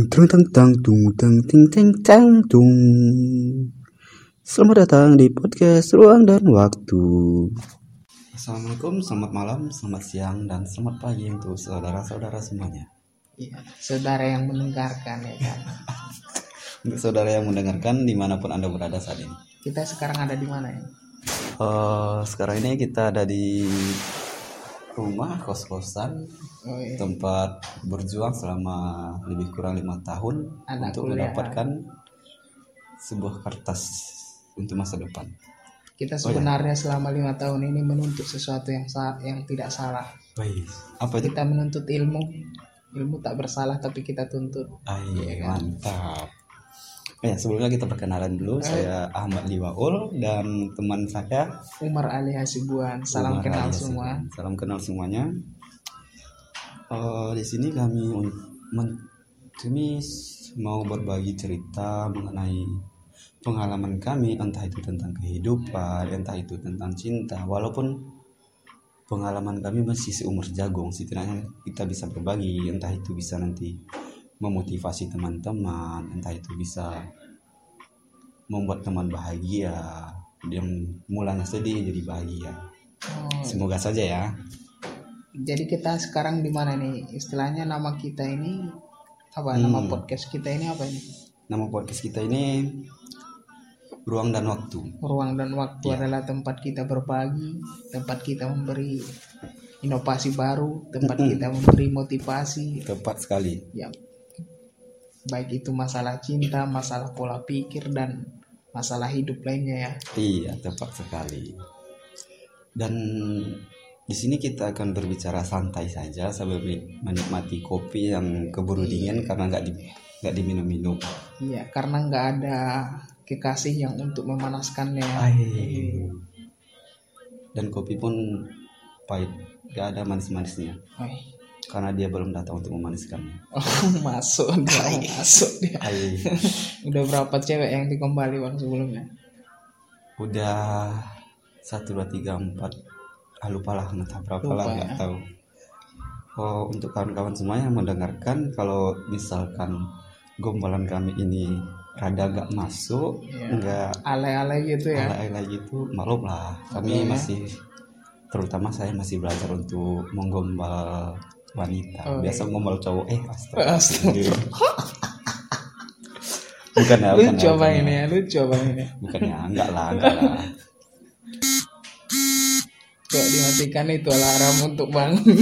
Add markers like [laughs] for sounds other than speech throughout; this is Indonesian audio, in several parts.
Tung tung tang tang tung tang ting ting tang tung. Selamat datang di podcast Ruang dan Waktu. Assalamualaikum, selamat malam, selamat siang, dan selamat pagi untuk saudara-saudara semuanya. Iya, saudara yang mendengarkan ya kan. [laughs] Untuk saudara yang mendengarkan di mana pun anda berada saat ini. Kita sekarang ada di mana ya? Eh, sekarang ini kita ada di rumah kos-kosan Oh, iya. tempat berjuang selama lebih kurang lima tahun Anak untuk kuliah. mendapatkan sebuah kertas untuk masa depan. Kita Oh, iya. sebenarnya selama lima tahun ini menuntut sesuatu yang sa- yang tidak salah. Baik. Apa itu? Kita menuntut ilmu. Ilmu tak bersalah tapi kita tuntut. Ay, Iya kan? mantap. Ya, sebelumnya kita perkenalan dulu. Saya Ahmad Liwaul dan teman saya Umar Ali Hasibuan, salam Umar kenal Alias. semua. Salam kenal semuanya. Eh, di sini kami men- kami mau berbagi cerita mengenai pengalaman kami, entah itu tentang kehidupan, entah itu tentang cinta. Walaupun pengalaman kami masih seumur jagung, setidaknya kita bisa berbagi, entah itu bisa nanti memotivasi teman-teman, entah itu bisa membuat teman bahagia, yang mulanya sedih jadi bahagia. Oh, Semoga saja ya. jadi kita sekarang di mana nih? Istilahnya nama kita ini apa? Hmm. Nama podcast kita ini apa ini? Nama podcast kita ini Ruang dan Waktu. Ruang dan waktu Iya. adalah tempat kita berbagi, tempat kita memberi inovasi baru, tempat Mm-mm. kita memberi motivasi, Tepat sekali. ya baik itu masalah cinta, masalah pola pikir dan masalah hidup lainnya ya. Iya, tepat sekali. Dan di sini kita akan berbicara santai saja sambil menikmati kopi yang keburu dingin karena nggak di nggak diminum-minum. Iya, karena nggak ada kekasih yang untuk memanaskannya. Dan kopi pun pahit, nggak ada manis-manisnya. Karena dia belum datang untuk memaniskannya. Oh, [laughs] masuk dia, masuk dia. Ay, [laughs] Udah berapa cewek yang dikembali bang sebelumnya? udah satu dua tiga empat ah, lupa lah entah berapa Lupa lah ya. nggak tahu oh untuk kawan-kawan semua yang mendengarkan kalau misalkan gombalan kami ini rada nggak masuk Iya. nggak Ale-ale gitu ya. ala-ala gitu maklum lah kami Iya. masih terutama saya masih belajar untuk menggombal wanita Oh, biasa iya. ngombal cowok eh Astaga. [laughs] astaga bukan ya bukan Lucu ya, bukan ini ya. ya? Lucu apa ini? bukannya enggak lah enggak lah Kok dimatikan itu alarm untuk bangun.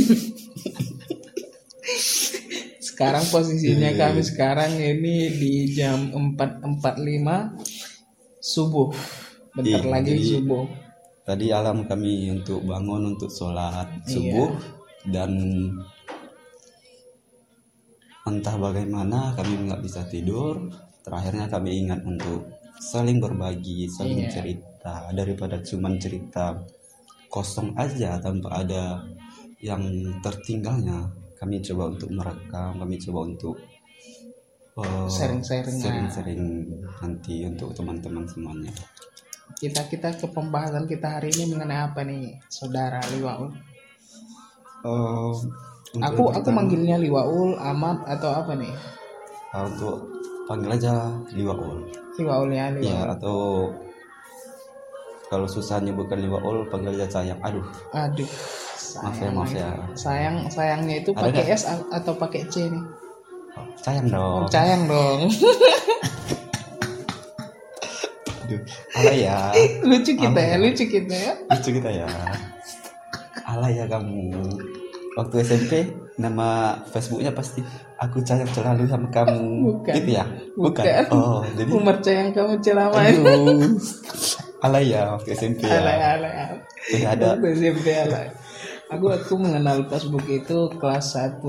sekarang posisinya Iya. kami sekarang ini di jam 4.45 subuh. Bentar Iya, lagi jadi- subuh. tadi alam kami untuk bangun untuk sholat Iya. subuh dan entah bagaimana kami nggak bisa tidur terakhirnya kami ingat untuk saling berbagi saling Iya. cerita daripada cuman cerita kosong aja tanpa ada yang tertinggalnya kami coba untuk merekam kami coba untuk eh, Sharing-sharing, nah. sharing-sharing nanti untuk teman-teman semuanya Kita kita ke pembahasan kita hari ini mengenai apa nih, saudara Liwaul? Eh, untuk Aku aku manggilnya Liwaul, Ahmad atau apa nih? eh, untuk panggil aja Liwaul Liwaul ya, ya Liwaul. atau kalau susah bukan Liwaul panggil aja sayang aduh Aduh. maaf ya sayang maaf ya Sayang sayangnya itu pakai? S atau pakai C nih? Oh, sayang dong Sayang dong. aduh alay ya lucu kita ya, lucu kita ya. lucu kita ya alay ya kamu waktu SMP nama Facebooknya pasti aku sayang selalu sama kamu Bukan. gitu ya Bukan. oh jadi Umar sayang kamu aduh alay ya waktu SMP ya Alay alay. udah ada Waktu SMP alay. Aku aku mengenal Facebook itu kelas 1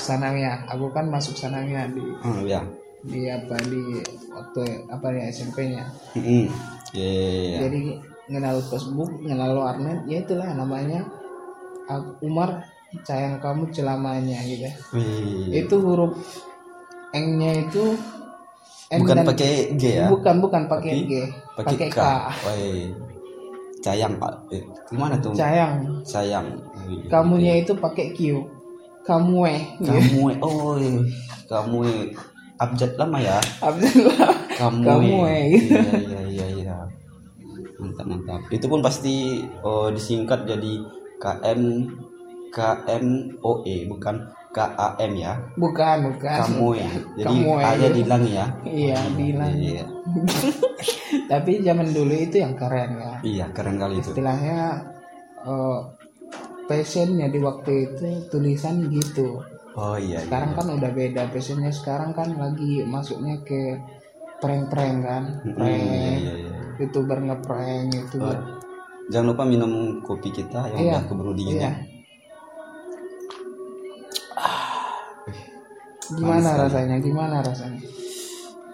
sanawiyah. Aku kan masuk sanawiyah di oh ya di apa di waktu apa ya SMP-nya. Mm-mm. ya ya, ya. Jadi mengenal Facebook, mengenal warnet, ya itulah namanya Umar sayang kamu selamanya gitu. Wih. Itu huruf N-nya itu N bukan pakai G ya bukan bukan pakai G, pakai K, K. Wih. sayang pak eh, gimana tuh Sayang, sayang Wih. kamunya itu pakai Q. Kamu eh kamu eh, oh iya. kamu eh. abjad lama ya Abdullah kamu, Kamu, eh. eh. iya iya iya iya mantap mantap itu pun pasti oh, disingkat jadi KM KMOE bukan KAM ya. Bukan bukan. Kamu ya jadi ada dihilangi ya. Iya bilang iya. [laughs] tapi zaman dulu itu yang keren ya. Iya keren kali itu. Istilahnya eh, passionnya di waktu itu tulisan gitu. Oh iya iya. sekarang kan udah beda. Passionnya sekarang kan lagi masuknya ke prank-prank kan. Mm, prank iya iya iya. Youtuber ngeprank youtuber Oh, jangan lupa minum kopi kita yang Iya, udah keburu dingin iya. ya. Gimana sekali. rasanya? Gimana rasanya?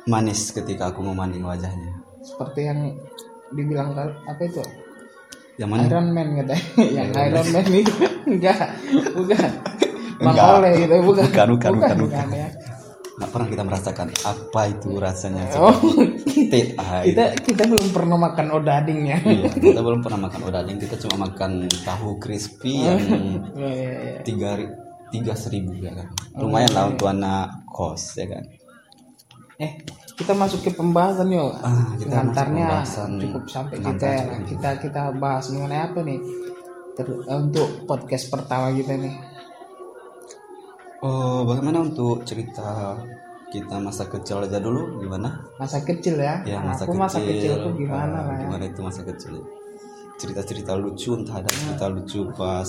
Manis ketika aku memandang wajahnya. Seperti yang dibilang apa itu? Yang mana? Iron Man katanya. [laughs] Yang Iron Man itu. [laughs] Enggak. Bukan. Bang Enggak. Oleh gitu bukan. Bukan, bukan, bukan, bukan. ya. nggak pernah kita merasakan apa itu rasanya oh. Ah, kita kita belum pernah makan odading ya. Iya, kita belum pernah makan odading kita cuma makan tahu crispy yang oh, [laughs] iya, iya. tiga tiga seribu ya kan? Oh, lumayan iya, lah untuk anak kos ya kan? Eh kita masuk ke pembahasan yuk. Ah, kita pembahasan cukup sampai kita cukup. kita kita bahas mengenai apa nih? Ter- eh, untuk podcast pertama kita nih. Oh bagaimana untuk cerita kita masa kecil aja dulu? Gimana? Masa kecil ya, ya masa aku kecil. masa kecilku gimana ah, lah ya? gimana itu masa kecil? Cerita-cerita lucu entah ada cerita lucu pas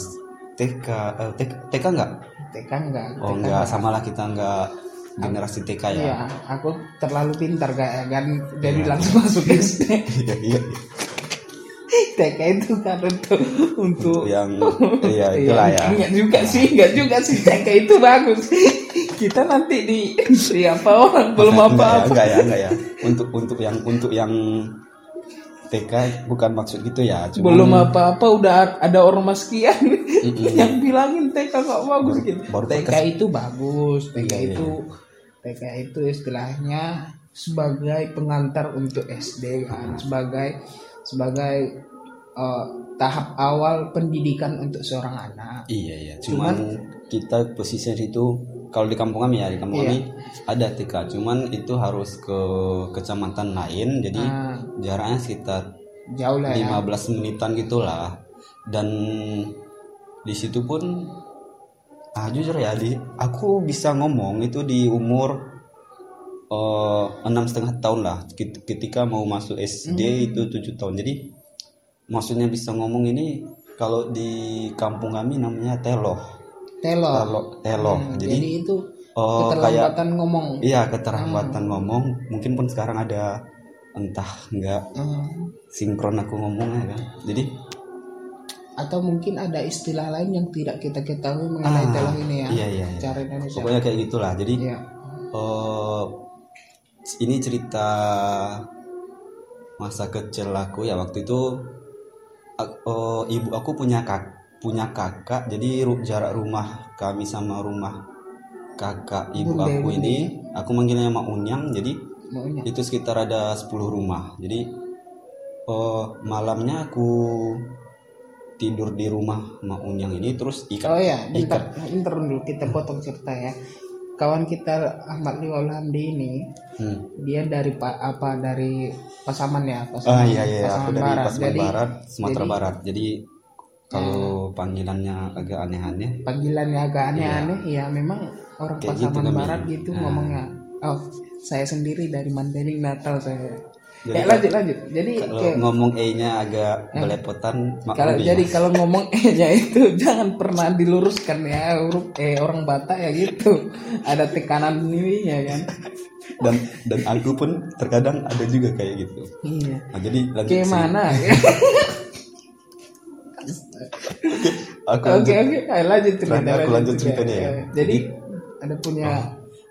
TK eh, TK, TK enggak TK enggak oh TK enggak sama lah kita enggak generasi TK ya? Iya, aku terlalu pintar gak kan jadi langsung masuk SD. [laughs] iya iya. TK itu kan untuk untuk yang [laughs] iya itulah ya. Enggak juga sih, enggak juga sih. TK itu bagus. Kita nanti di, di apa orang belum Enggak ya, apa-apa. enggak ya enggak ya. Untuk untuk yang untuk yang TK bukan maksud gitu ya cuma Belum apa-apa udah ada orang sekian Mm-mm. yang bilangin TK gak bagus gitu. baru TK itu bagus, TK Iya, iya. itu TK itu istilahnya sebagai pengantar untuk SD kan, sebagai sebagai eh, tahap awal pendidikan untuk seorang anak. Iya iya, cuman, kita posisi itu kalau di kampung kami ya di kampung Iya. kami ada TK, cuman itu harus ke kecamatan lain, jadi Nah, jaraknya sekitar jauh lah ya. 15 menitan gitulah. Dan di situ pun ah jujur ya di aku bisa ngomong itu di umur eh, enam setengah tahun lah Ket- ketika mau masuk SD Hmm. itu tujuh tahun jadi maksudnya bisa ngomong ini kalau di kampung kami namanya teloh Telo. teloh teloh Hmm, jadi, jadi itu oh kayak keterlambatan ngomong. iya keterlambatan ngomong mungkin pun sekarang ada entah nggak Hmm. sinkron aku ngomongnya kan jadi Atau mungkin ada istilah lain yang tidak kita ketahui mengenai Ah, telo ini ya. iya iya, iya. Cara Indonesia. pokoknya kayak gitulah jadi Iya. eh, ini cerita masa kecil aku ya waktu itu eh, ibu aku punya kak punya kakak jadi ru- jarak rumah kami sama rumah kakak ibu Bunda, aku ini aku manggilnya Mak Unyang jadi Maunya. itu sekitar ada 10 rumah jadi eh, malamnya aku tidur di rumah Mak Unyang ini terus ikat Oh ya, ikat bentar, bentar dulu kita potong cerita ya. Kawan kita Ahmad Liwal Hamdi ini, Hmm. dia dari pak apa dari Pasaman ya, Ah Pasaman, iya iya aku Pasaman dari Barat. Pasaman Jadi Barat Sumatera jadi- Barat jadi kalau panggilannya agak aneh-aneh panggilannya agak aneh-aneh, ya memang orang Kayak gitu Pasaman kami. Barat gitu Nah. ngomongnya. Oh, saya sendiri dari Mandailing Natal saya. Jadi ya lanjut lanjut. Jadi kalau kayak- ngomong E-nya agak belepotan maklum kalau ya. jadi kalau ngomong e-nya [laughs] itu jangan pernah diluruskan ya huruf e orang Batak ya gitu. Ada tekanan ininya kan. dan dan aku pun terkadang ada juga kayak gitu Iya. nah, jadi lanjut Kayak sih. mana? [laughs] aku Oke lanjut oke, lanjut cerita. Lanjut, aku lanjut ceritanya ya. Jadi, jadi ada punya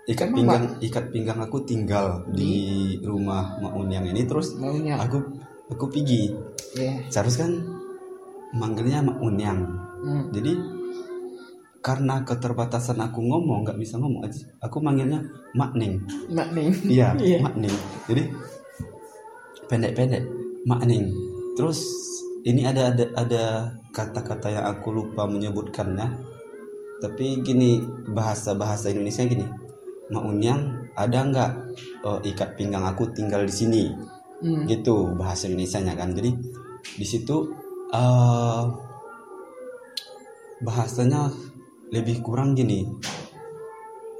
ikat Emang, pinggang ikat pinggang aku tinggal di rumah Mak Unyang ini. Terus maunya. aku aku pergi. Ya. seharusnya kan manggilnya Mak Unyang Hmm. jadi karena keterbatasan aku ngomong nggak bisa ngomong aja. Aku manggilnya Mak Neng Mak nih. iya [laughs] Iya. Mak Neng jadi pendek-pendek Mak Neng terus ini ada ada ada kata-kata yang aku lupa menyebutkannya. Tapi gini bahasa bahasa Indonesia gini Mak Unyang ada nggak? Eh, ikat pinggang aku tinggal di sini. Hmm. gitu bahasa Indonesia nya kan. Jadi di situ eh bahasanya lebih kurang gini.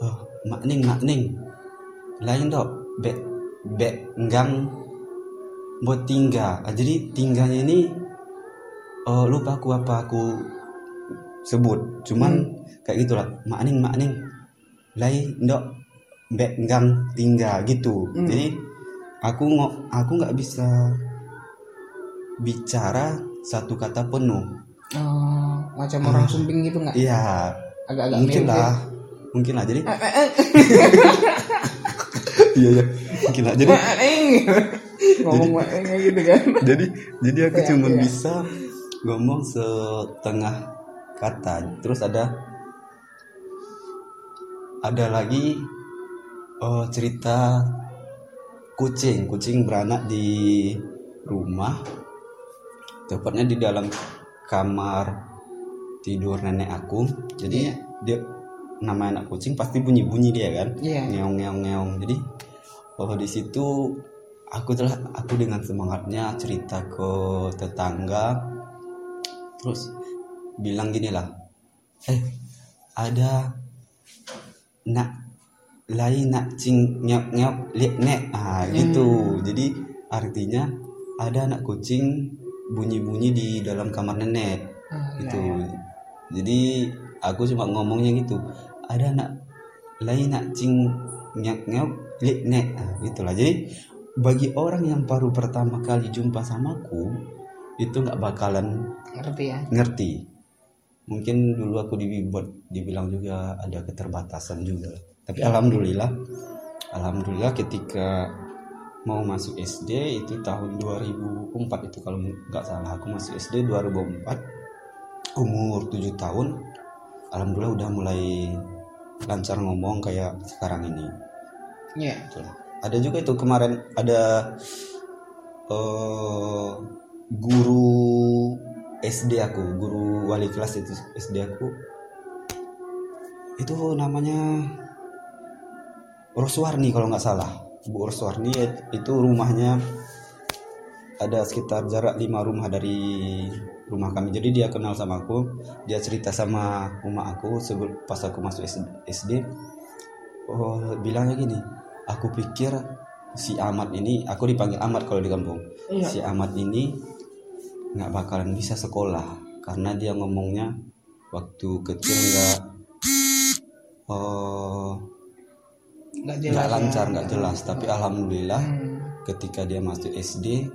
Oh makning makning lain dok be be enggang buat tinggal Ah, jadi tinggalnya ini eh lupa aku apa aku sebut. Cuman kayak gitulah. Makning makning lain dok be enggang tinggal gitu. Hmm. jadi aku ngo aku nggak bisa bicara satu kata penuh Oh, macam orang sumbing gitu nggak? iya. Agak-agak mungkin mirip ya. lah. Mungkin lah. Jadi [laughs] iya iya. Mungkin lah. Jadi ngomong gitu kan. [laughs] Jadi jadi aku Iya, cuma iya. bisa ngomong setengah kata. Terus ada ada lagi eh, cerita kucing. Kucing beranak di rumah. Tepatnya di dalam kamar tidur nenek aku. Jadi Iya. dia nama anak kucing pasti bunyi bunyi dia kan? Iya. ngeong ngeong ngeong jadi bahwa di situ aku telah aku dengan semangatnya cerita ke tetangga. Terus bilang gini lah eh ada nak lain nak cing nyok nyok liek nek ah gitu. Jadi artinya ada anak kucing bunyi bunyi di dalam kamar nenek. Ah, gitu. iya. jadi aku cuma ngomongnya gitu. Ada anak lain nak cing nyok nyok liek nek ah, gitulah. Jadi bagi orang yang baru pertama kali jumpa sama aku itu nggak bakalan ngerti ya? ngerti mungkin dulu aku dibuat dibilang juga ada keterbatasan juga. Tapi alhamdulillah alhamdulillah ketika mau masuk SD itu tahun 2004 itu kalau nggak salah. Aku masuk SD 2004 umur 7 tahun. Alhamdulillah udah mulai lancar ngomong kayak sekarang ini. Iya. Betul. ada juga itu kemarin ada eh guru SD aku guru wali kelas itu SD aku. Itu namanya Roswarni kalau nggak salah. Bu Roswarni itu rumahnya ada sekitar jarak lima rumah dari rumah kami. Jadi dia kenal sama aku dia cerita sama rumah aku sebelum pas aku masuk SD oh bilangnya gini aku pikir si Ahmad ini aku dipanggil Ahmad kalau di kampung. Iya. si Ahmad ini nggak bakalan bisa sekolah karena dia ngomongnya waktu kecil nggak oh nggak jelas nggak ya. lancar nggak jelas tapi alhamdulillah Hmm. ketika dia masuk SD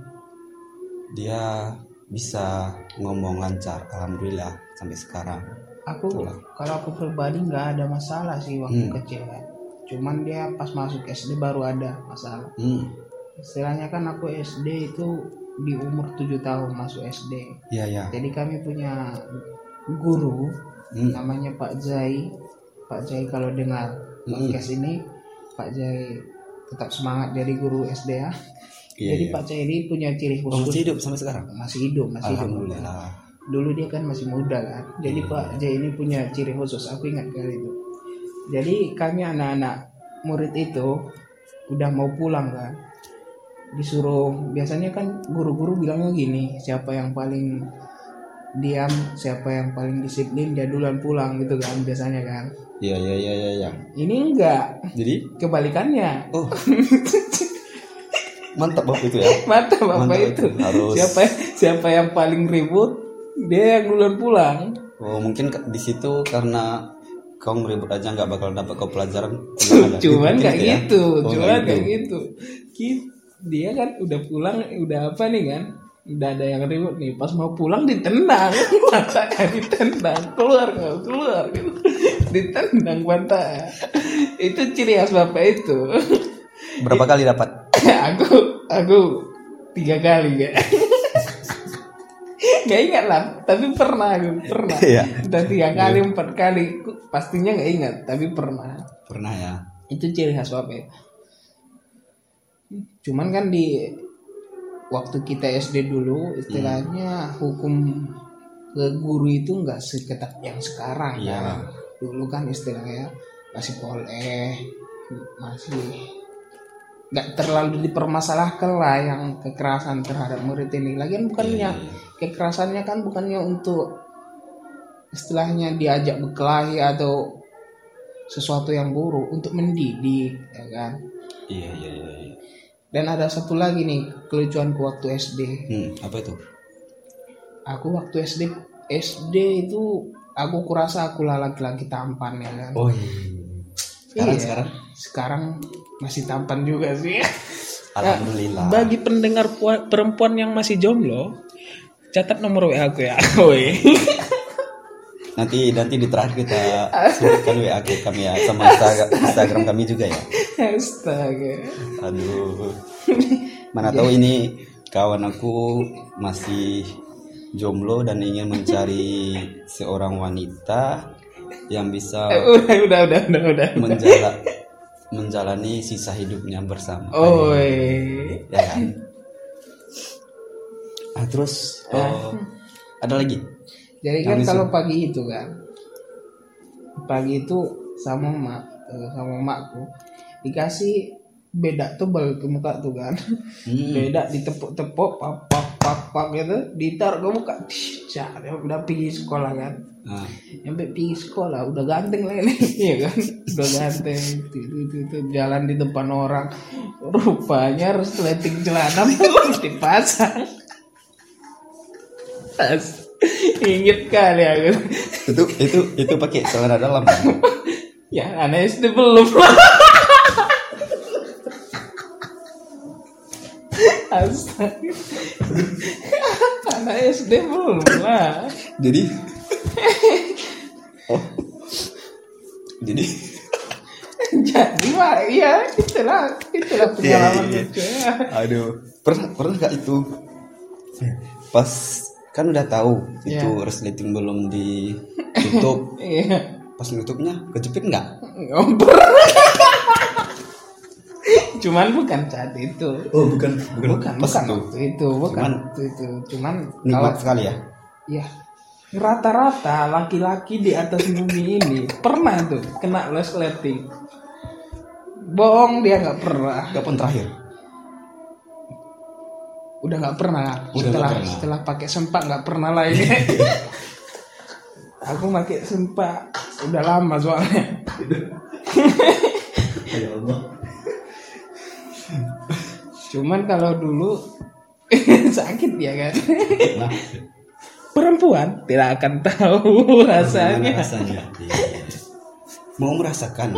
dia bisa ngomong lancar alhamdulillah sampai sekarang aku Itulah. kalau aku pribadi nggak ada masalah sih waktu Hmm. kecil kan cuman dia pas masuk SD baru ada masalah hmm istilahnya kan aku SD itu di umur 7 tahun masuk SD ya ya jadi kami punya guru hmm. namanya Pak Jai. Pak Jai kalau dengar Hmm. podcast ini Pak Jai tetap semangat jadi guru SD ya. Iya, jadi iya. Pak Jai ini punya ciri Oh, khusus masih hidup sampai sekarang? Masih hidup masih hidup. Alhamdulillah. Dulu dia kan masih muda kan. Jadi Iya. Pak J ini punya ciri khusus. Aku ingat kali itu. Jadi kami anak-anak murid itu udah mau pulang kan disuruh biasanya kan guru-guru bilangnya gini siapa yang paling diam siapa yang paling disiplin dia duluan pulang gitu kan biasanya kan. Iya iya iya iya ya. ini enggak. Jadi? Kebalikannya. Oh. [laughs] Mantap bapak itu ya. Mata bapak Mantap itu. itu. Harus- siapa siapa yang paling ribut dia yang duluan pulang. Oh mungkin di situ karena kau meribut aja nggak bakal dapat kau pelajaran. Tenang aja. [laughs] cuman Mungkin kayak itu ya? gitu Oh, cuman nggak kayak gitu. Ki- dia kan udah pulang udah apa nih kan? Udah ada yang ribut nih pas mau pulang ditendang. Matanya [laughs] ditendang keluar nggak keluar. Gitu [laughs] ditendang mata itu ciri khas bapak itu. Berapa kali dapat? [laughs] Aku aku tiga kali ya nggak ingat lah tapi pernah aku pernah. Iya. dan tiga kali empat kali. Pastinya nggak ingat tapi pernah. Pernah ya. Itu ciri khas bapak cuman kan di waktu kita SD dulu istilahnya hukum ke guru itu nggak seketat yang sekarang Iya. kan dulu kan istilahnya masih boleh masih nggak terlalu dipermasalahkan lah yang kekerasan terhadap murid ini lagian bukannya iya. kekerasannya kan bukannya untuk istilahnya diajak berkelahi atau sesuatu yang buruk untuk mendidik ya kan iya iya iya iya. Dan ada satu lagi nih kelucuanku waktu SD hmm, apa itu? Aku waktu SD SD itu aku kurasa aku laki-laki tampan ya kan? Oh iya. Sekarang Iya. sekarang? Sekarang masih tampan juga sih. [laughs] Alhamdulillah. Bagi pendengar pua- perempuan yang masih jomblo, catat nomor WA aku ya. [laughs] Woi. nanti nanti di terakhir kita sebutkan WA kami ya sama Instagram, Instagram kami juga ya astaga. Aduh. Mana tahu ini kawan aku masih jomblo dan ingin mencari seorang wanita yang bisa Eh, udah udah udah udah udah menjala, menjalani sisa hidupnya bersama. Oh ya kan? Ah, terus oh, ada lagi? Jadi kan Yang kalau pagi itu kan pagi itu sama mak eh, sama makku dikasih beda tebal ke muka tuh kan. Hmm. beda ditepuk-tepuk pap pap pap pap gitu. Ditaruh ke muka. Cak, dia udah pergi sekolah kan. Nah, sampai pergi sekolah udah ganteng lah ini. [laughs] Ya kan? Udah ganteng. Itu, itu, itu, itu, jalan di depan orang. Rupanya harus letting celana. Belum [laughs] dipasang. As, inget kali aku. Itu itu itu pakai celana dalam. [laughs] Ya anak SD belum Astaga. anak SD belum lah jadi oh jadi jadi mah iya itulah itulah pengalaman Iya, iya, lucu iya. ya. aduh pernah pernah nggak itu pas kan udah tahu itu Iya. resleting belum ditutup Iya. pas nutupnya kejepit nggak Ngompor. Cuman bukan saat itu. oh bukan Bukan, pas bukan itu waktu itu, bukan Cuman- waktu itu. Cuman kalau nikmat sekali ya ya rata-rata laki-laki di atas bumi ini pernah tuh kena resleting. Bohong dia nggak pernah. kapan terakhir Udah nggak pernah. Udah setelah nggak pernah. setelah pakai sempak nggak pernah lah ini. [laughs] Aku pakai sempak udah lama soalnya. [laughs] ya Allah Cuman kalau dulu [laughs] sakit ya kan. nah Perempuan tidak akan tahu rasanya. rasanya Iya. mau merasakan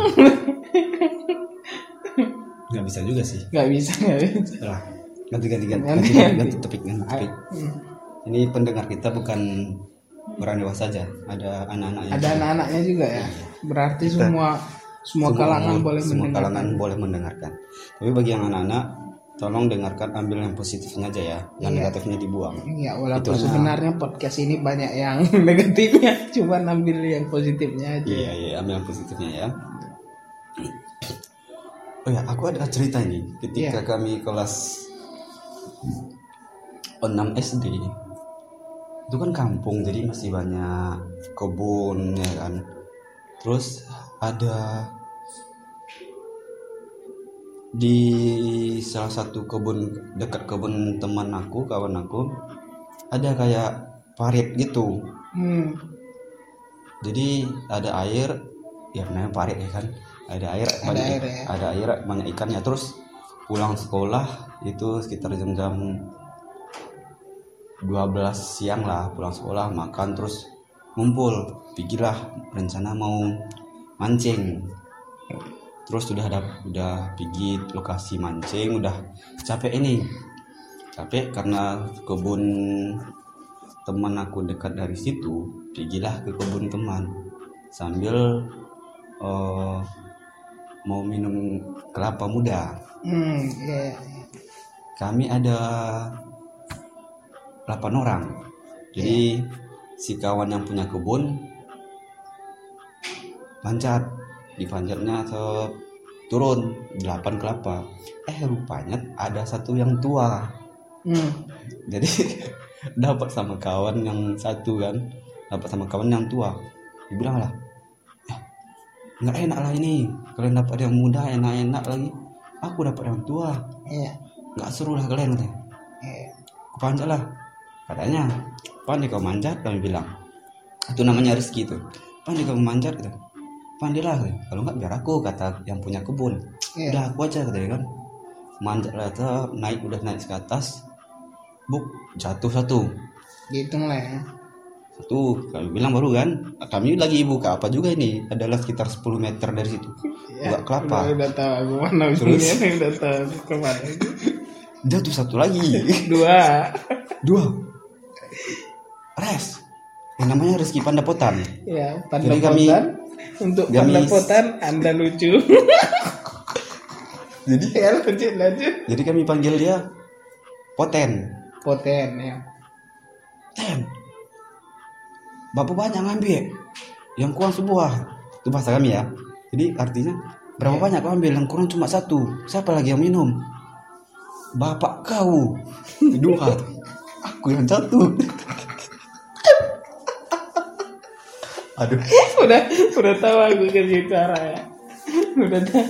nggak bisa juga sih Nggak bisa nggak bisa. lah ganti ganti ganti Ganti, ganti, topik ganti topik ini pendengar kita bukan orang dewasa saja ada anak-anaknya Ada anak-anaknya juga ya. Berarti Kita- semua semua kalangan umur, boleh semua mendengar. kalangan boleh mendengarkan tapi bagi yang anak-anak tolong dengarkan ambil yang positifnya aja ya yang Iya. negatifnya dibuang Ya walaupun Itu sebenarnya podcast ini banyak yang [laughs] negatifnya, cuma ambil yang positifnya aja. iya iya ambil yang positifnya ya oh ya aku ada cerita ini ketika Iya. kami kelas 6 SD itu kan kampung jadi masih banyak kebun ya kan terus ada di salah satu kebun dekat kebun teman aku kawan aku ada kayak parit gitu. Hmm. jadi ada air ya namanya parit ya kan? Ada air Ada banyak air ya. ada air banyak ikannya. Terus pulang sekolah itu sekitar jam-jam 12 siang lah pulang sekolah makan terus ngumpul. Pikirlah rencana mau mancing terus sudah ada udah pergi lokasi mancing udah capek ini. Capek karena kebun teman aku dekat dari situ pergilah ke kebun teman. Sambil eh, mau minum kelapa muda. Hmm, iya. iya. kami ada 8 orang. Jadi si kawan yang punya kebun panjat di panjatnya ke turun 8 kelapa. Eh rupanya ada satu yang tua. Hmm. jadi [laughs] dapat sama kawan yang satu kan. Dapat sama kawan yang tua. Dibilang lah "Eh, nggak enak lah ini. Kalian dapat yang muda enak-enak lagi. Aku dapat yang tua. Iya. nggak seru lah kalian katanya. Iya. Aku panjat lah. Katanya pandai kau manjat? Kami bilang. Itu namanya rezeki itu. Pandai kau manjat? Kata pandai lah katanya. kalau nggak biar aku kata yang punya kebun Iya. udah aku aja katanya kan manjat lah tetap naik udah naik ke atas buk jatuh satu Dihitung lah ya. satu kami bilang baru kan kami lagi buka apa juga ini adalah sekitar 10 meter dari situ buka kelapa Udah, udah tahu aku mana Terus? udah tahu ke mana. jatuh satu lagi Dua. dua res yang namanya rezeki pandapotan Ya, Jadi kami- pandapotan. Untuk pandapotan Anda lucu. [laughs] jadi ya lanjut lanjut. jadi kami panggil dia poten. Poten ya. ten. Bapak banyak ngambil yang kurang sebuah. Itu bahasa kami ya. Jadi artinya berapa banyak kau ambil? Yang kurang cuma satu. Siapa lagi yang minum? Bapak kau. [laughs] Dua. Aku yang satu aduh [laughs] udah udah tahu aku ke situ arahnya. Udah tahu.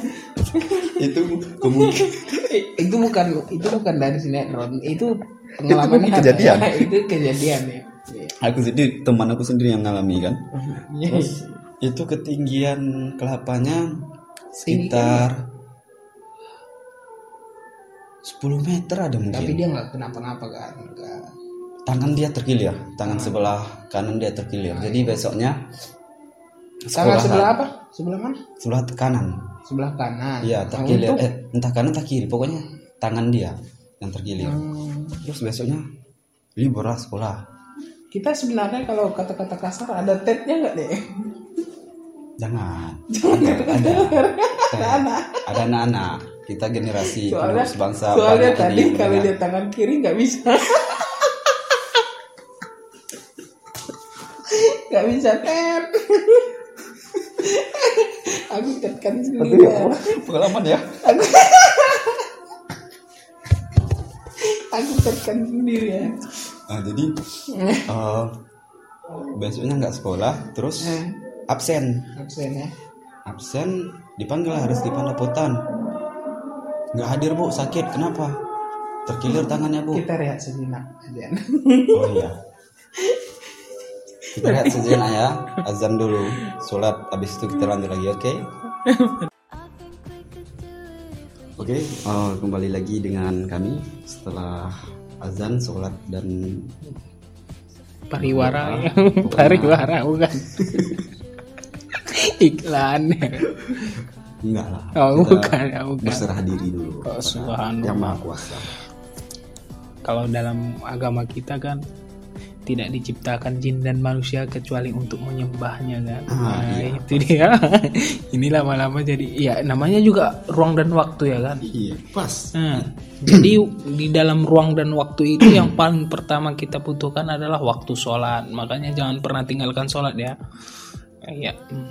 itu kemungkinan [laughs] itu bukan itu bukan dari sinetron itu pengalaman Itu kejadian. [laughs] itu kejadian ya aku sendiri teman aku sendiri yang ngalami kan Iya. terus itu ketinggian kelapanya sekitar 10 meter ada mungkin tapi dia nggak kenapa-napa kan Nggak. Tangan dia terkilir tangan sebelah kanan dia terkilir jadi besoknya tangan sekolah sebelah apa? Sebelah mana? Sebelah kanan. Sebelah kanan. Iya Nah, terkilir untuk- eh entah kanan entah kiri. Pokoknya tangan dia yang terkilir Hmm, terus besoknya libur lah sekolah. Kita sebenarnya kalau kata-kata kasar ada tetnya nggak deh? Jangan. Ada ada. ada anak-anak. Kita generasi soalnya bangsa soalnya tadi kalau dia tangan kiri nggak bisa nggak bisa tet [laughs] aku tetkan Aduh, sendiri ya pengalaman ya. Aku [laughs] aku tetkan sendiri ya. Nah, jadi [laughs] eh, besoknya nggak sekolah terus Eh, absen. Absen ya. Absen dipanggil harus dipandapotan nggak hadir bu sakit. Kenapa? Terkilir tangannya bu. Kita rehat sejenak aja oh iya kita lihat sejenak ya azan dulu sholat habis itu kita lanjut lagi oke oke eh, kembali lagi dengan kami setelah azan sholat dan Pariwara ya. [laughs] Pariwara bukan. [laughs] Iklan. enggak lah Oh, Kita bukan, ya, bukan. berserah diri dulu Oh, yang maha kuasa Kalau dalam agama kita kan tidak diciptakan jin dan manusia kecuali untuk menyembahnya kan. Ah, nah, iya. itu dia. [laughs] Ini lama-lama jadi ya namanya juga ruang dan waktu ya kan. iya pas Nah, jadi di dalam ruang dan waktu itu yang paling pertama kita butuhkan adalah waktu sholat. Makanya jangan pernah tinggalkan sholat ya. Iya. Hmm.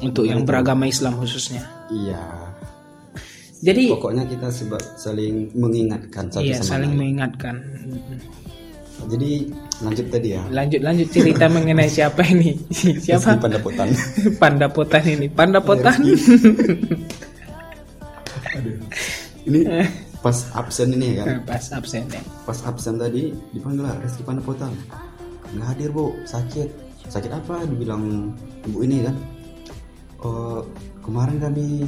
Untuk yang beragama Islam khususnya. iya Jadi pokoknya kita seba- saling mengingatkan satu iya sama saling lain mengingatkan. jadi lanjut tadi ya. Lanjut lanjut cerita mengenai siapa ini? [laughs] Siapa? pandapotan. [laughs] Pandapotan ini. Pandapotan. [laughs] ini pas absen ini kan? Pas absen ya. pas absen tadi dipanggil lah Reski Pandapotan. Nggak hadir bu. Sakit. Sakit apa? Dibilang ibu ini kan? "Eh, kemarin kami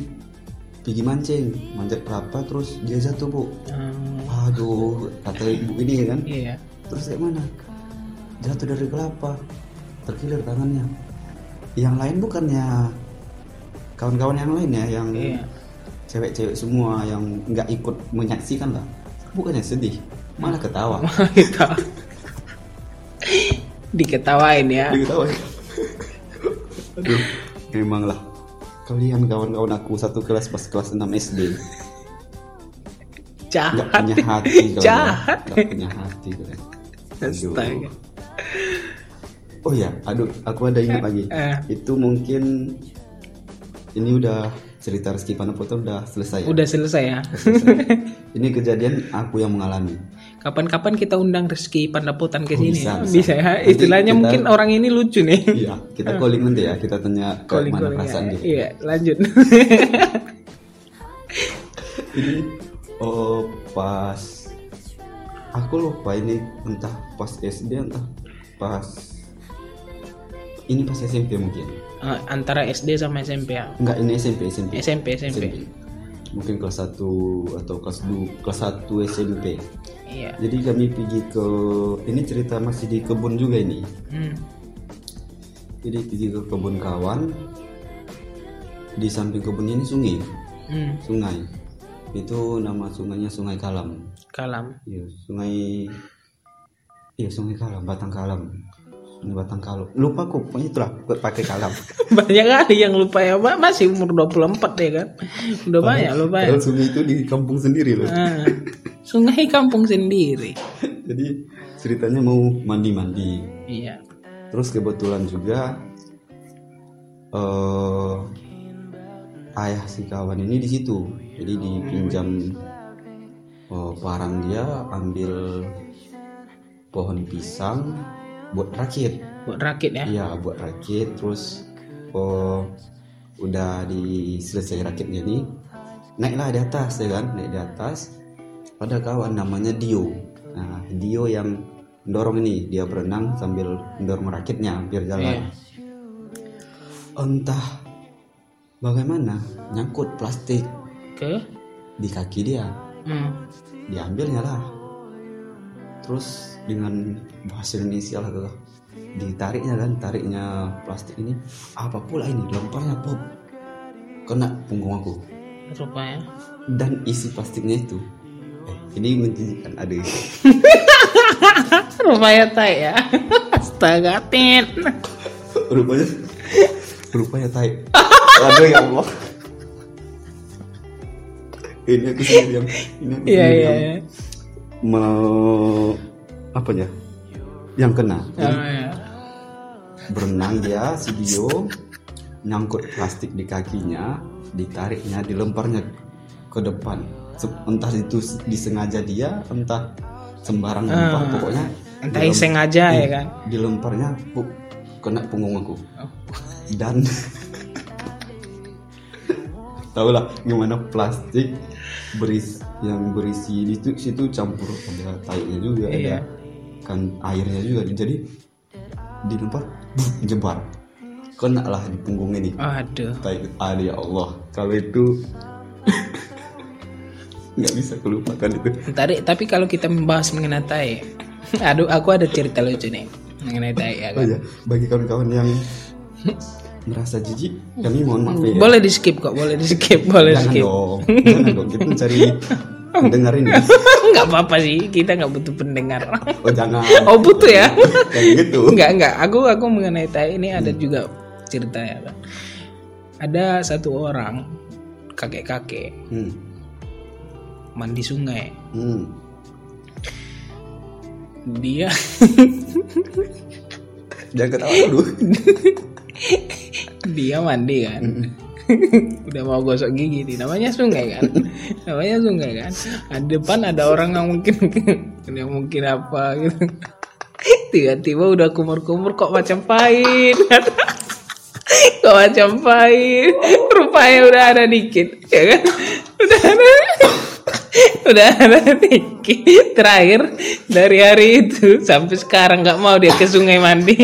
pergi mancing. Manjat berapa terus dia jatuh bu. Hmm, aduh kata ibu ini kan? Iya. terus kayak mana jatuh dari kelapa terkilir tangannya yang lain bukannya kawan-kawan yang lain ya yang Iya. cewek-cewek semua yang nggak ikut menyaksikan lah bukannya sedih malah ketawa [laughs] Gitu. Diketawain ya. diketawain aduh memang lah kalian kawan-kawan aku satu kelas pas kelas 6 SD nggak Jahat. punya hati kalian Jahat. nggak punya hati kalian Aduh. Astaga. Oh ya aduh aku ada ingat lagi [laughs] Eh. itu mungkin ini udah cerita Rizky Panaputra udah selesai. ya? Udah selesai ya. Selesai. Ini kejadian aku yang mengalami. Kapan-kapan kita undang Rizky Pandaputan ke Oh, sini. bisa, bisa, bisa. ya. Nanti Istilahnya kita- mungkin orang ini lucu nih. Iya, kita calling nanti ya. Kita tanya ke Calling mana calling perasaan ya. dia. Iya, lanjut. [laughs] Ini oh pas aku lupa ini entah pas SD entah pas ini pas SMP mungkin. Eh, antara SD sama SMP ya. Enggak, ini SMP, SMP. SMP, SMP. Mungkin kelas 1 atau kelas 2, kelas 1 SMP. Iya. Jadi kami pergi ke ini cerita masih di kebun juga ini. Hmm. Jadi pergi ke kebun kawan. Di samping kebun ini sungai, Hmm. sungai. Itu nama sungainya Sungai Kalam. Kalam. Iya, sungai Iya, Sungai Kalam, Batang Kalam. Sungai Batang Kalam. Lupa kok, pokoknya itulah pakai kalam. [laughs] Banyak kali yang lupa ya, Pak. Masih umur 24 ya kan. Udah banyak lupa ya. Sungai itu di kampung sendiri loh. Ah, sungai kampung sendiri. [laughs] Jadi ceritanya mau mandi-mandi. Iya. Terus kebetulan juga eh ayah si kawan ini di situ. Jadi dipinjam eh, barang dia ambil pohon pisang buat rakit. Buat rakit ya. Iya, buat rakit terus oh udah diselesai rakitnya nih. Naiklah di atas ya kan, naik di atas. Ada kawan namanya Dio. Nah, Dio yang dorong ini, dia berenang sambil mendorong rakitnya biar jalan. Iya. Entah bagaimana nyangkut plastik Ke? di kaki dia. Hmm. Diambilnya lah. Terus dengan bahasa Indonesia lah tuh ditariknya kan, tariknya plastik ini apa pula ini lemparnya pop kena punggung aku Rupanya. dan isi plastiknya itu eh, ini menjijikkan ada [laughs] Rupanya tai ya. Astaga, tit. rupanya rupanya tai aduh ya Allah ini aku sendiri yang ini aku Iya, sendiri iya, yang iya. Me- apa ya yang kena Oh, iya. berenang dia si Dio nyangkut plastik di kakinya ditariknya dilemparnya ke depan entah itu disengaja dia entah sembarang lempar Ah. pokoknya Entah dilem- sengaja ya kan. dilemparnya puk, kena punggung aku Oh. dan [laughs] tau lah gimana plastik beris yang berisi di situ, situ campur ada tainya juga Iya. ada kan airnya juga jadi dilempar jebar kena lah di punggung ini Aduh. tai ada ya Allah kalau itu [laughs] nggak bisa kelupakan itu Tadi tapi kalau kita membahas mengenai tai, [laughs] aduh aku ada cerita lucu nih mengenai tai ya oh kan. ya bagi kawan-kawan yang [laughs] merasa jijik kami mohon maaf ya Boleh di skip kok, boleh di skip, boleh di jangan skip. dong jangan dong kita mencari pendengar ini Enggak [laughs] apa-apa sih, kita nggak butuh pendengar. oh jangan Oh butuh ya? kayak gitu Enggak enggak, aku aku mengenai tai ini ada juga ceritanya kan. Ada satu orang kakek-kakek hmm. mandi sungai. Hmm. Dia jangan ketawa dulu [laughs] dia mandi kan. Udah mau gosok gigi nih, namanya sungai kan. namanya sungai kan. Di depan ada orang yang mungkin [laughs] yang mungkin apa gitu. Tiba-tiba udah kumur-kumur kok macam pahit. [laughs] kok macam pahit. Rupanya udah ada dikit, ya kan? Udah ada udah ada dikit. Terakhir dari hari itu sampai sekarang nggak mau dia ke sungai mandi.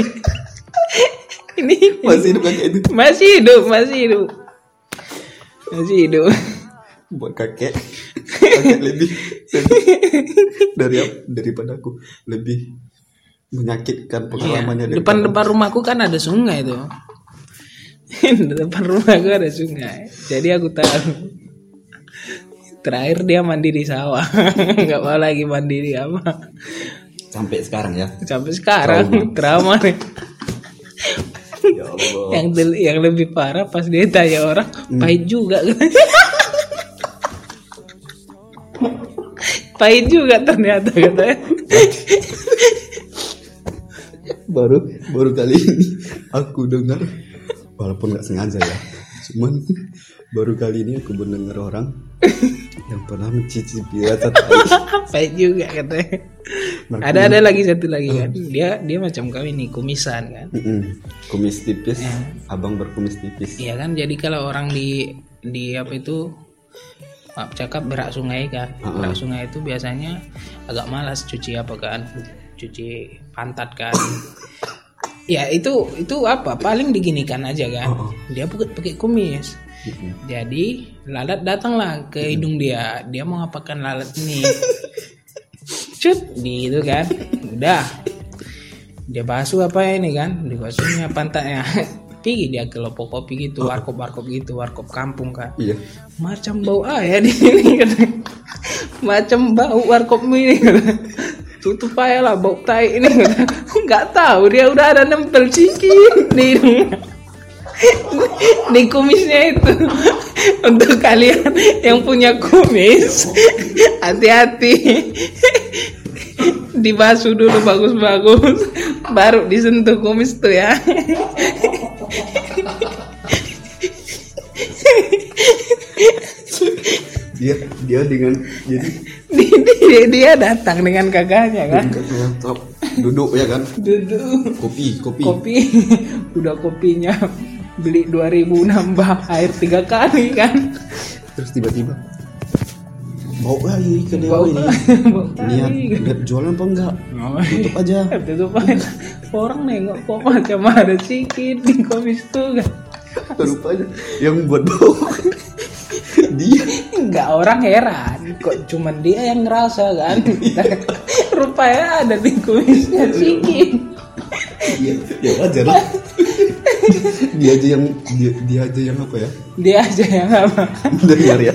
Ini [laughs] masih hidup kayak itu masih hidup, masih hidup. Masih hidup. buat kakek kakek lebih dari daripada aku lebih menyakitkan pengalamannya Iya. daripada- Depan-depan rumahku kan ada sungai tuh. [laughs] depan rumahku ada sungai. Jadi aku tahu. Terakhir dia mandi di sawah. [laughs] Nggak mau lagi mandi di apa. sampai sekarang ya Sampai sekarang trauma nih. Allah Yang yang lebih parah pas dia tanya orang, pahit juga. pahit juga ternyata katanya. baru baru kali ini aku dengar walaupun nggak sengaja ya cuman baru kali ini aku mendengar orang yang pernah mencicipi rasa tai. Baik juga katanya. Ada ada lagi satu lagi kan. Dia dia macam kami nih kumisan kan. Mm-mm. kumis tipis Ya. abang berkumis tipis Iya kan jadi kalau orang di di apa itu maaf cakap berak sungai kan. Berak sungai itu biasanya agak malas cuci apa kan? Cuci pantat kan. [coughs] ya itu itu apa? Paling diginikan aja kan. Dia pakai pakai kumis. Jadi lalat datanglah ke hidung dia. Dia mau ngapakan lalat ini? [laughs] Cut, gitu kan. Udah. Dia basuh apa ini kan? Dibasuhnya pantatnya. [laughs] Pergi dia ke lopo kopi gitu, warkop-warkop gitu, warkop kampung kan. iya Macam bau ayah di sini [laughs] kan. Macam bau warkop ini kan. Tutup aja lah bau tai ini kan. Nggak tahu dia udah ada nempel sikit di hidung [laughs] di kumisnya itu untuk kalian yang punya kumis hati-hati dibasuh dulu bagus-bagus. Baru disentuh kumis tuh ya. Dia dia dengan jadi dia, dia, datang dengan kakaknya kan? Top duduk ya kan? Duduk. Kopi kopi. Kopi. Udah kopinya beli 2000 nambah air tiga kali kan? Terus tiba-tiba bau lagi ke dia Bau ini. lihat [laughs] lihat jualan apa enggak? Tutup aja. [laughs] Tutup aja. Orang nengok kok [laughs] macam ada sikit di komis tuh kan? Rupanya yang buat bau. Dia. Enggak orang heran. Kok cuman dia yang ngerasa kan? Rupanya ada di kumisnya sikit. Dia ya wajar lah. Dia aja yang dia, dia aja yang apa ya? Dia aja yang apa? Dengar ya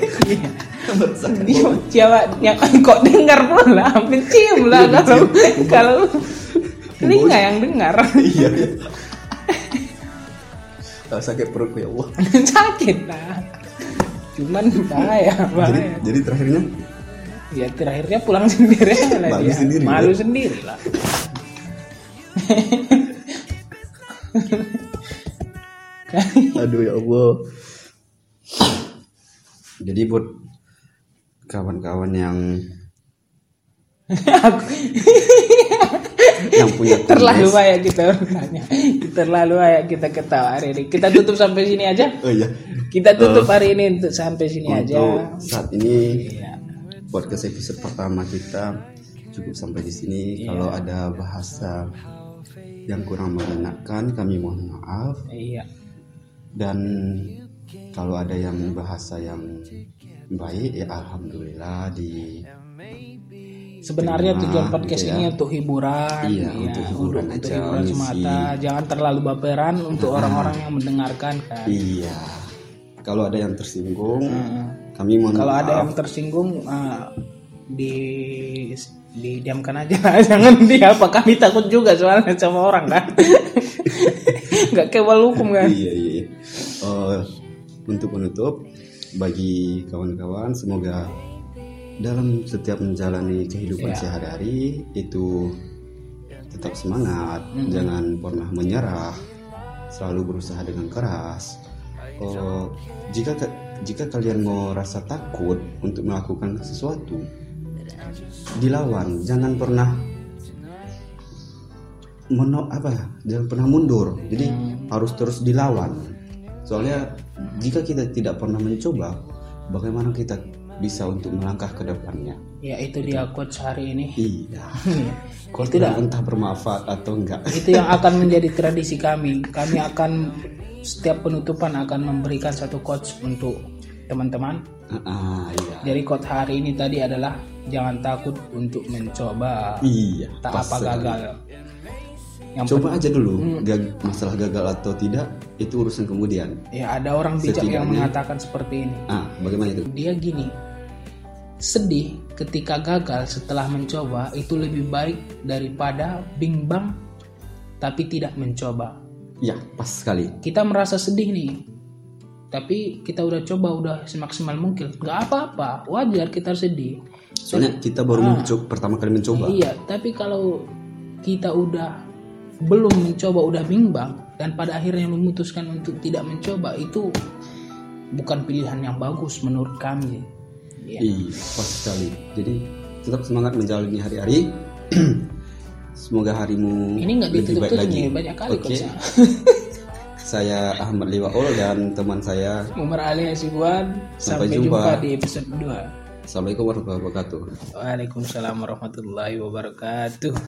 Iya. dia siapa yang kok dengar pula mencium lah Iya, kalau kalau telinga yang dengar. Iya. [laughs] Iya sakit perut ya Allah. [laughs] Sakit lah. Cuman bahaya jadi bahaya. jadi terakhirnya? Ya terakhirnya pulang sendiri lah Malu dia. sendiri, malu ya? sendiri lah. Aduh ya Allah. Jadi buat kawan-kawan yang [laughs] yang punya [laughs] terlalu banyak kita bertanya. Terlalu banyak kita ketawa hari ini. Kita tutup sampai sini aja? Oh iya. Kita tutup hari ini untuk sampai sini aja. untuk saat ini Iya. podcast episode pertama kita cukup sampai di sini. Kalau ada bahasa yang kurang mengenakan kami mohon maaf. Iya. Dan kalau ada yang bahasa yang baik ya alhamdulillah di Sebenarnya Terima, tujuan gitu podcast ya. ini untuk hiburan, Iya, ya, untuk hiburan untuk aja, hiburan ngisi. semata. Jangan terlalu baperan untuk [laughs] orang-orang yang mendengarkan kan. iya kalau ada yang tersinggung Heeh. kami mohon Kalau maaf ada yang tersinggung, ah, di didiamkan aja, [laughs] jangan dia apa kami takut juga soalnya sama orang kan. [laughs] Nggak kewal hukum kan. iya iya. Eh, untuk penutup bagi kawan-kawan semoga dalam setiap menjalani kehidupan Iya. sehari-hari itu tetap semangat Hmm. jangan pernah menyerah selalu berusaha dengan keras. Oh, jika ka- jika kalian mau rasa takut untuk melakukan sesuatu dilawan. Jangan pernah menok apa jangan pernah mundur. Jadi harus terus dilawan. Soalnya jika kita tidak pernah mencoba bagaimana kita bisa untuk melangkah ke depannya Ya itu dia quotes hari ini. iya [laughs] Itu itu dah. entah bermanfaat atau enggak itu yang [laughs] akan menjadi tradisi kami. Kami akan setiap penutupan akan memberikan satu quotes untuk teman-teman. ah iya Jadi quote hari ini tadi adalah jangan takut untuk mencoba. iya Tak apa gagal. Yang coba aja dulu Hmm. Gag- masalah gagal atau tidak itu urusan kemudian ya ada orang bijak yang Setidaknya- mengatakan seperti ini. ah bagaimana itu Dia gini. Sedih ketika gagal setelah mencoba itu lebih baik daripada bimbang tapi tidak mencoba. ya pas sekali kita merasa sedih nih tapi kita udah coba udah semaksimal mungkin nggak apa-apa wajar kita sedih soalnya kita baru mencoba pertama kali mencoba iya tapi kalau kita udah belum mencoba udah bimbang dan pada akhirnya memutuskan untuk tidak mencoba itu bukan pilihan yang bagus menurut kami. Ya. Iya, pas sekali. Jadi tetap semangat menjalani hari-hari. [clears throat] Semoga harimu Ini nggak lebih baik lagi. banyak kali Oke. kok. [laughs] Saya Ahmad Liwaul dan teman saya. Umar Ali Hasibuan. Sampai Sampai, jumpa. jumpa. di episode 2. Assalamualaikum warahmatullahi wabarakatuh. Waalaikumsalam warahmatullahi wabarakatuh.